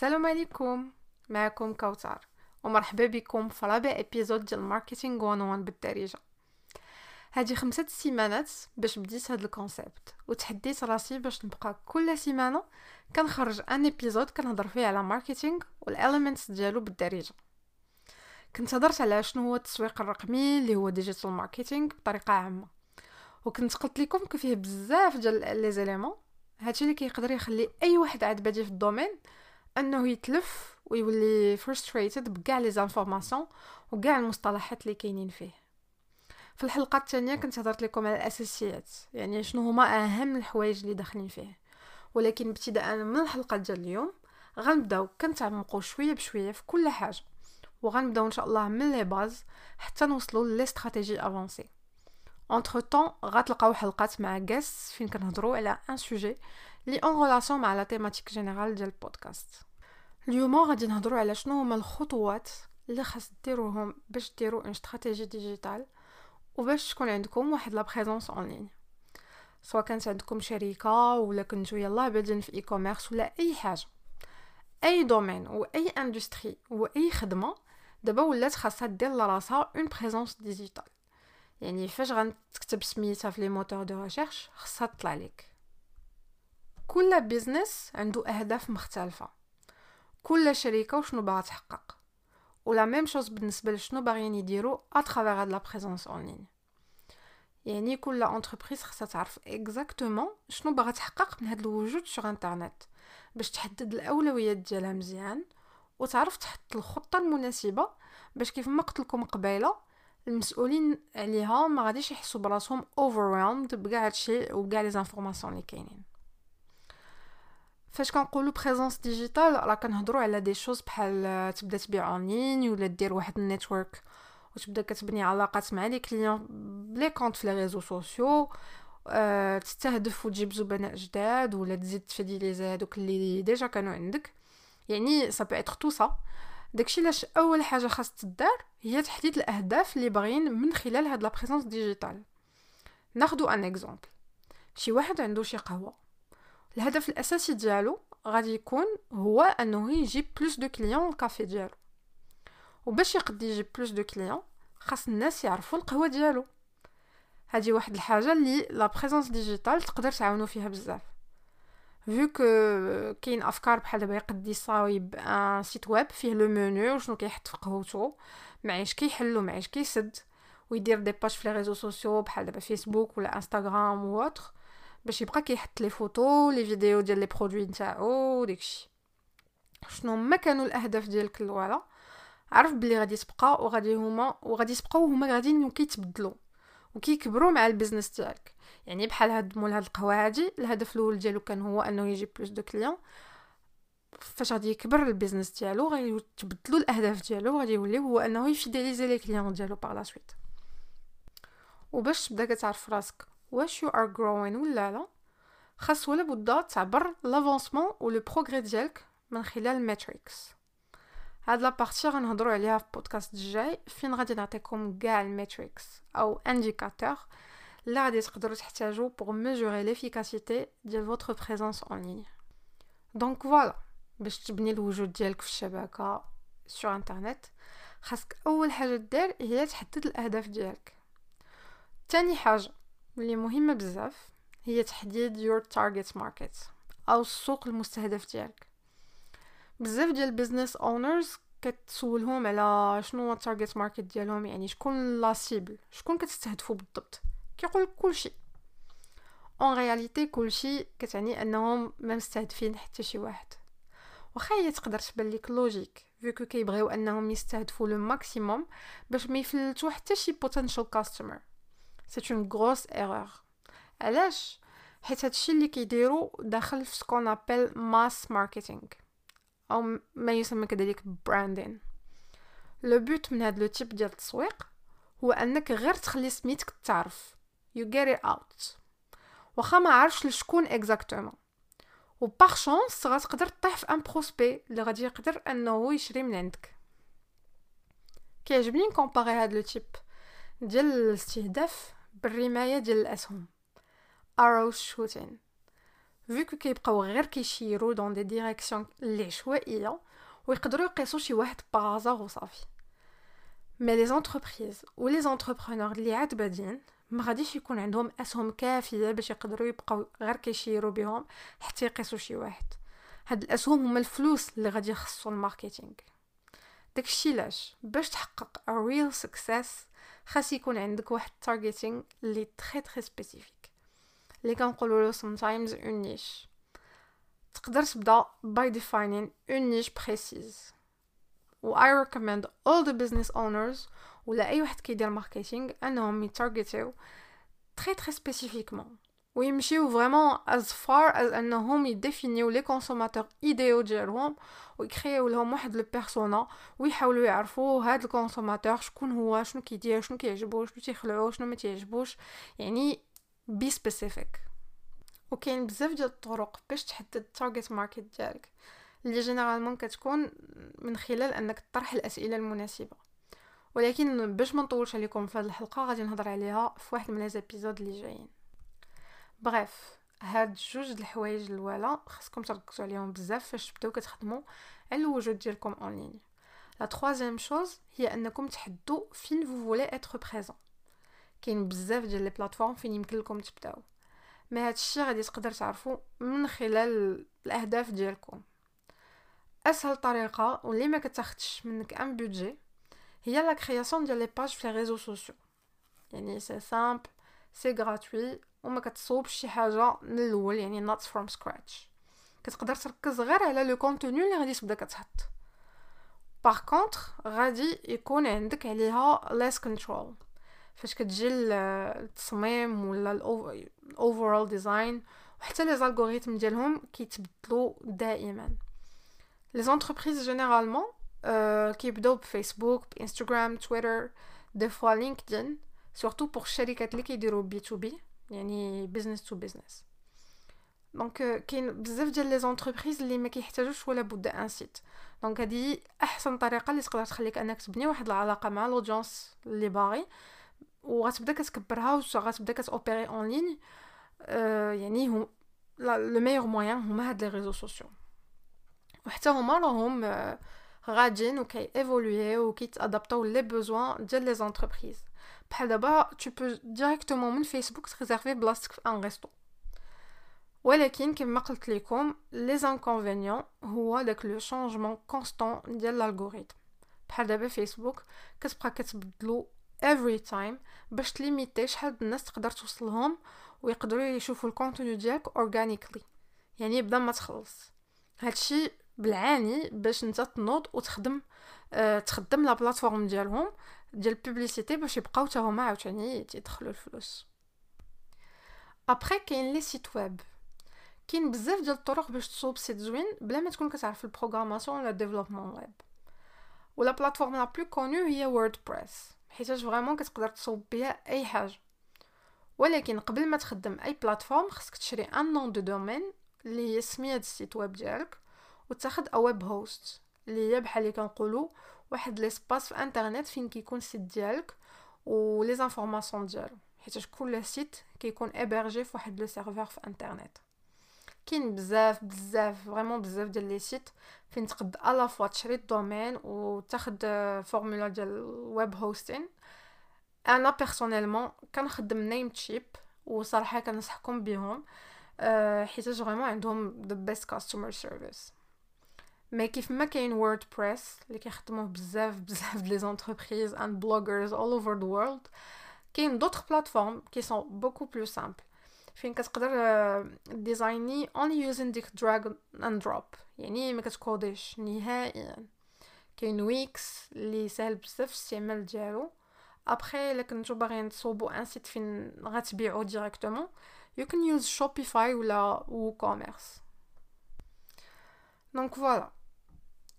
السلام عليكم. معكم كوثر ومرحبا بكم في رابع épisode ديال marketing 101 بالدارجة. هذه خمسة سيمانات باش بديت هذا ال concept وتحديت راسي باش نبقى كل سيمانة كنخرج un épisode كنهضر فيه على marketing وال elements ديالو بالدارجة. كنت هضرت على شنو هو التسويق الرقمي اللي هو digital marketing بطريقة عامة. وكنت قلت لكم كيف بزاف ديال les éléments هادشي اللي كيقدر يخلي أي واحد عاد بادي في ال domaine أنه يتلف ويولي frustrated بكاع les informations وكاع المصطلحات اللي كاينين فيه. في الحلقة الثانية كنت هضرت لكم على الأساسيات يعني شنو هما أهم الحوايج اللي داخلين فيه. ولكن ابتداء من الحلقة ديال اليوم غنبداو كنتعمقوا شوية بشوية في كل حاجة وغنبداو إن شاء الله من les bases حتى نوصلوا les stratégies avancées entre-temps غتلقاو حلقات مع guests فين كنهضروا على un sujet لي en relation مع la thématique générale ديال البودكاست اليوم غادي نهضروا على شنو هما الخطوات اللي خاص ديروهم باش ديروا une stratégie digitale وباش تكون عندكم واحد la présence en ligne سواء كانت عندكم شركة ولا كنتو يلاه بادين في e-commerce ولا أي حاجة. أي domaine و أي industry و أي خدمة دابا ولات خاصها دير لراسها une présence digitale يعني فاش غنكتب سميتها في les moteurs de recherche خاصها تطلع لك كل business عنده أهداف مختلفة. كل شركة وشنو باغا تحقق. و la même chose بالنسبة لشنو باغيين يديروا à travers هاد la présence en ligne يعني كل entreprise خاصها تعرف exactement شنو باغا تحقق من هاد الوجود sur internet باش تحدد الأولويات ديالها مزيان وتعرف تحط الخطة المناسبة باش كيف ما قلت لكم قبيلة المسؤولين عليها ما غاديش يحسوا براسهم overwhelmed بكاع هادشي وبكاع les informations اللي كاينين. فاش كنقولوا présence digitale راه كنهضروا على des choses بحال تبدا تبيع en ligne ولا دير واحد ال network وتبدا كتبني علاقات مع les clients ب les comptes في les réseaux sociaux أه تستهدف وتجيب زبناء جداد ولا تزيد ت fidéliser هذوك اللي déjà كانوا عندك. يعني ça peut être tout ça داكشي لاش أول حاجة خاص تدار هي تحديد الأهداف اللي باغيين من خلال هاد la présence digitale ناخدو un exemple شي واحد عنده شي قهوة. الهدف الأساسي ديالو غادي يكون هو أنه يجيب plus de clients لل café ديالو. وباش يقد يجيب plus de clients خاص الناس يعرفوا القهوة ديالو. هذه واحد الحاجة اللي la présence digitale تقدر تعاونوا فيها بزاف. vu que كاين أفكار بحال دابا يقد يصاوب un site web فيه le menu وشنو كيحط في قهوتو معاش كيحلو معاش كيسد. ويدير des pages في les réseaux sociaux بحال دابا فيسبوك ولا انستغرام et autres باش يبقى كيحط les photos les vidéos ديال les produits نتاعو داكشي شنو ما كانوا الاهداف ديالك الاولى عرف بلي غادي تبقى وغادي هما وغادي تبقاو هما غاديين كيتبدلوا وكيكبروا مع ال business ديالك يعني بحال هاد مول هاد القهوه هادي الهدف الأول ديالو كان هو انه يجيب plus de clients فاش غادي يكبر ال business ديالو غادي يتبدلوا الاهداف ديالو غادي يولي هو انه ي fidéliser les clients ديالو par la suite وباش تبدا كتعرف راسك واش you are growing ولا لا. خاص ولا بد تعبر l'avancement و le progrès ديالك من خلال ال metrics هاد la partie غنهضروا عليها في بودكاست الجاي. فين غادي نعطيكم كاع ال metrics أو indicateurs اللي غادي تقدروا تحتاجوا pour mesurer l'efficacité ديال votre présence en ligne donc voilà باش تبني الوجود ديالك في الشبكة sur internet خاصك أول حاجة دير هي تحدد الأهداف ديالك. تاني حاجة اللي مهمة بزاف هي تحديد your target market أو السوق المستهدف ديالك بزاف ديال business owners كتسولهم على شنو هو ال target market ديالهم يعني شكون la cible شكون كتستهدفوا بالضبط كيقول كلشي. en réalité كلشي كتعني أنهم ما مستهدفين حتى شي واحد. واخا هي تقدر تبان لك logique vu que كيبغيو أنهم يستهدفوا le maximum باش ما يفلتوا حتى شي potential customer c'est une grosse erreur علاش حيت هادشي اللي كيديروا داخل في ce qu'on appelle mass marketing أو ما يسمى كذلك branding le but من هاد le type ديال التسويق هو أنك غير تخلي سميتك تعرف. You get it out. واخا ما عارفش لشكون exactement و par chance غتقدر طيح في un prospect اللي غادي يقدر أنه يشري من عندك. كيعجبني ن comparer هاد le type ديال الاستهداف. بالرماية ديال الأسهم. Arrow shooting. Vu que كيبقاو غير كيشيرو dans des directions اللي عشوائيه ويقدروا يقيسوا شي واحد par hasard وصافي مي les entreprises و les entrepreneurs اللي عاد بادين ما غاديش يكون عندهم أسهم كافية باش يقدروا يبقاو غير كيشيروا بهم حتى يقيسوا شي واحد. هاد الأسهم هما الفلوس اللي غادي يخصوا ال marketing. داكشي لاش باش تحقق a real success خاص يكون عندك واحد targeting اللي très très spécifique اللي كنقولوا له sometimes une niche. تقدر تبدا by defining une niche précise. و I recommend all the business owners ولا أي واحد كيدير marketing أنهم ي target يو très très spécifiquement ويمشيو vraiment as far as انهم ي définir و les consommateurs idéaux ديالهم وي créer و لهم واحد le persona ويحاولوا يعرفوا هاد ال consommateur شكون هو شنو كيدير شنو كيعجبو شنو تيخلعو شنو ما تيعجبوش يعني be specific وكاين بزاف ديال الطرق باش تحدد ال target market ديالك اللي généralement كتكون من خلال انك تطرح الاسئله المناسبه ولكن باش ما نطولش عليكم في هذه الحلقة غادي نهضر عليها في واحد من لي اللي جايين bref هاد جوج د الحوايج الأولى خاصكم تركزوا عليهم بزاف فاش تبداو كتخدموا على الوجود ديالكم en ligne la troisième chose هي أنكم تحددوا فين vous voulez être présents كاين بزاف ديال les plateformes فين يمكن لكم تبداو. ما هادشي غادي تقدر تعرفوا من خلال الأهداف ديالكم. أسهل طريقة واللي ما كتاخدش منك un budget هي la création ديال les pages في les réseaux sociaux يعني c'est simple c'est gratuit وما كتصوبش شي حاجة من الأول يعني not from scratch كتقدر تركز غير على le contenu اللي غادي تبدا كتحط. par contre غادي يكون عندك عليها less control فاش كتجي التصميم ولا ال overall design وحتى les algorithmes ديالهم كيتبدلوا دائما. les entreprises généralement كيبداو بفيسبوك بإنستغرام تويتر des fois لينكدين surtout pour الشركات اللي كيديروا B to B. يعني business to business donc كاين بزاف ديال les entreprises اللي ما كيحتاجوش ولا بد un site donc هذه أحسن طريقة اللي تقدر تخليك أنك تبني واحد العلاقة مع l'audience اللي باغي. وغتبدا كتكبرها وغتبدا كت opérer en ligne يعني هم le meilleur moyen هما هاد les réseaux sociaux وحتى هما راهم غاديين وكي évoluer وكيت adapter و les besoins ديال les entreprises بحال دابا tu peux directement من فيسبوك ت réserver بلاصتك في un resto ولكن كما قلت لكم les inconvénients هو داك le changement constant ديال ال algorithme بحال دابا فيسبوك كتبقى كتبدلو every time باش ت limiter شحال الناس تقدر توصلهم ويقدروا يشوفوا ال contenu ديالك organically يعني بلا ما تخلص هادشي بالعاني باش انت تنوض وتخدم أه تخدم la plateforme ديالهم ديال ال publicité باش يبقاو حتى هما عاوتاني تيدخلوا الفلوس. après كاين les sites web كاين بزاف ديال الطرق باش تصوب site زوين بلا ما تكون كتعرف ال programmation ولا développement web. و la plateforme la plus connue هي ووردبريس حيتاش vraiment كتقدر تصوب بها أي حاجة. ولكن قبل ما تخدم أي plateforme خصك تشري un nom de domaine اللي هي سميه ال site web ديالك وتاخد un web host اللي هي بحال اللي كنقولوا واحد l'espace في انترنت فين كيكون ال site ديالك و les informations ديالو. حيت كل site كيكون hébergé في واحد le serveur في انترنت كاين بزاف بزاف vraiment بزاف ديال les sites فين تقد à la fois تشري ال domaine وتاخد formule ديال web hosting أنا personnellement كنخدم Namecheap وصراحه كنصحكم بهم حيت vraiment عندهم the best customer service mais كيف ما كاين WordPress اللي كيخدموه بزاف بزاف les entreprises and bloggers all over the world كاين d'autres plateformes qui sont beaucoup plus simples فين كتقدر ت designي only using ديك drag and drop يعني ما كتكوديش نهائيا كاين Wix اللي سهل بزاف الاستعمال ديالو ابخي الا كنتو باغيين تصوبو un site فين غتبيعو directement you can use Shopify ولا WooCommerce donc voilà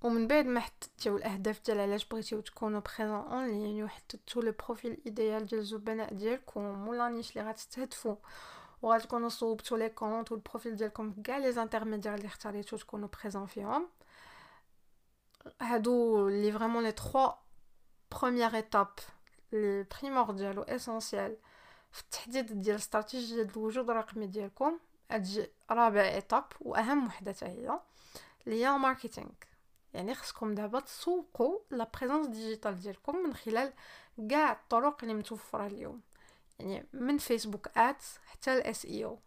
ومن بعد ما حددتيو الأهداف ديال علاش بغيتيو تكونوا présents en ligne وحددتو le profil idéal ديال الزبناء ديالكم ولا niche اللي غتستهدفوا وغتكونوا صوبتوا les comptes وال profil ديالكم كاع les intermédiaires اللي اختاريتو تكونوا présents فيهم. هادو les vraiment les 3 premières étapes les primordiales و essentielles في التحديد ديال استراتيجيه الوجود الرقمي ديالكم. أجي رابع étape واهم وحدة هي اللي هي marketing يعني خصكم دابا تسوقوا la présence digitale ديالكم من خلال كاع الطرق اللي متوفرة اليوم. يعني من Facebook Ads حتى ال SEO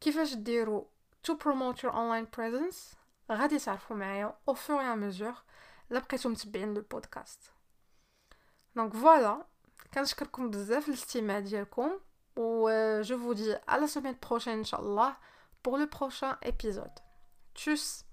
كيفاش ديروا to promote your online presence غادي تعرفوا معايا au fur et à mesure إلا بقيتو متبعين le podcast donc voilà كنشكركم بزاف الاستماع ديالكم و je vous dis à la semaine prochaine إن شاء الله pour le prochain épisode. Tschüss!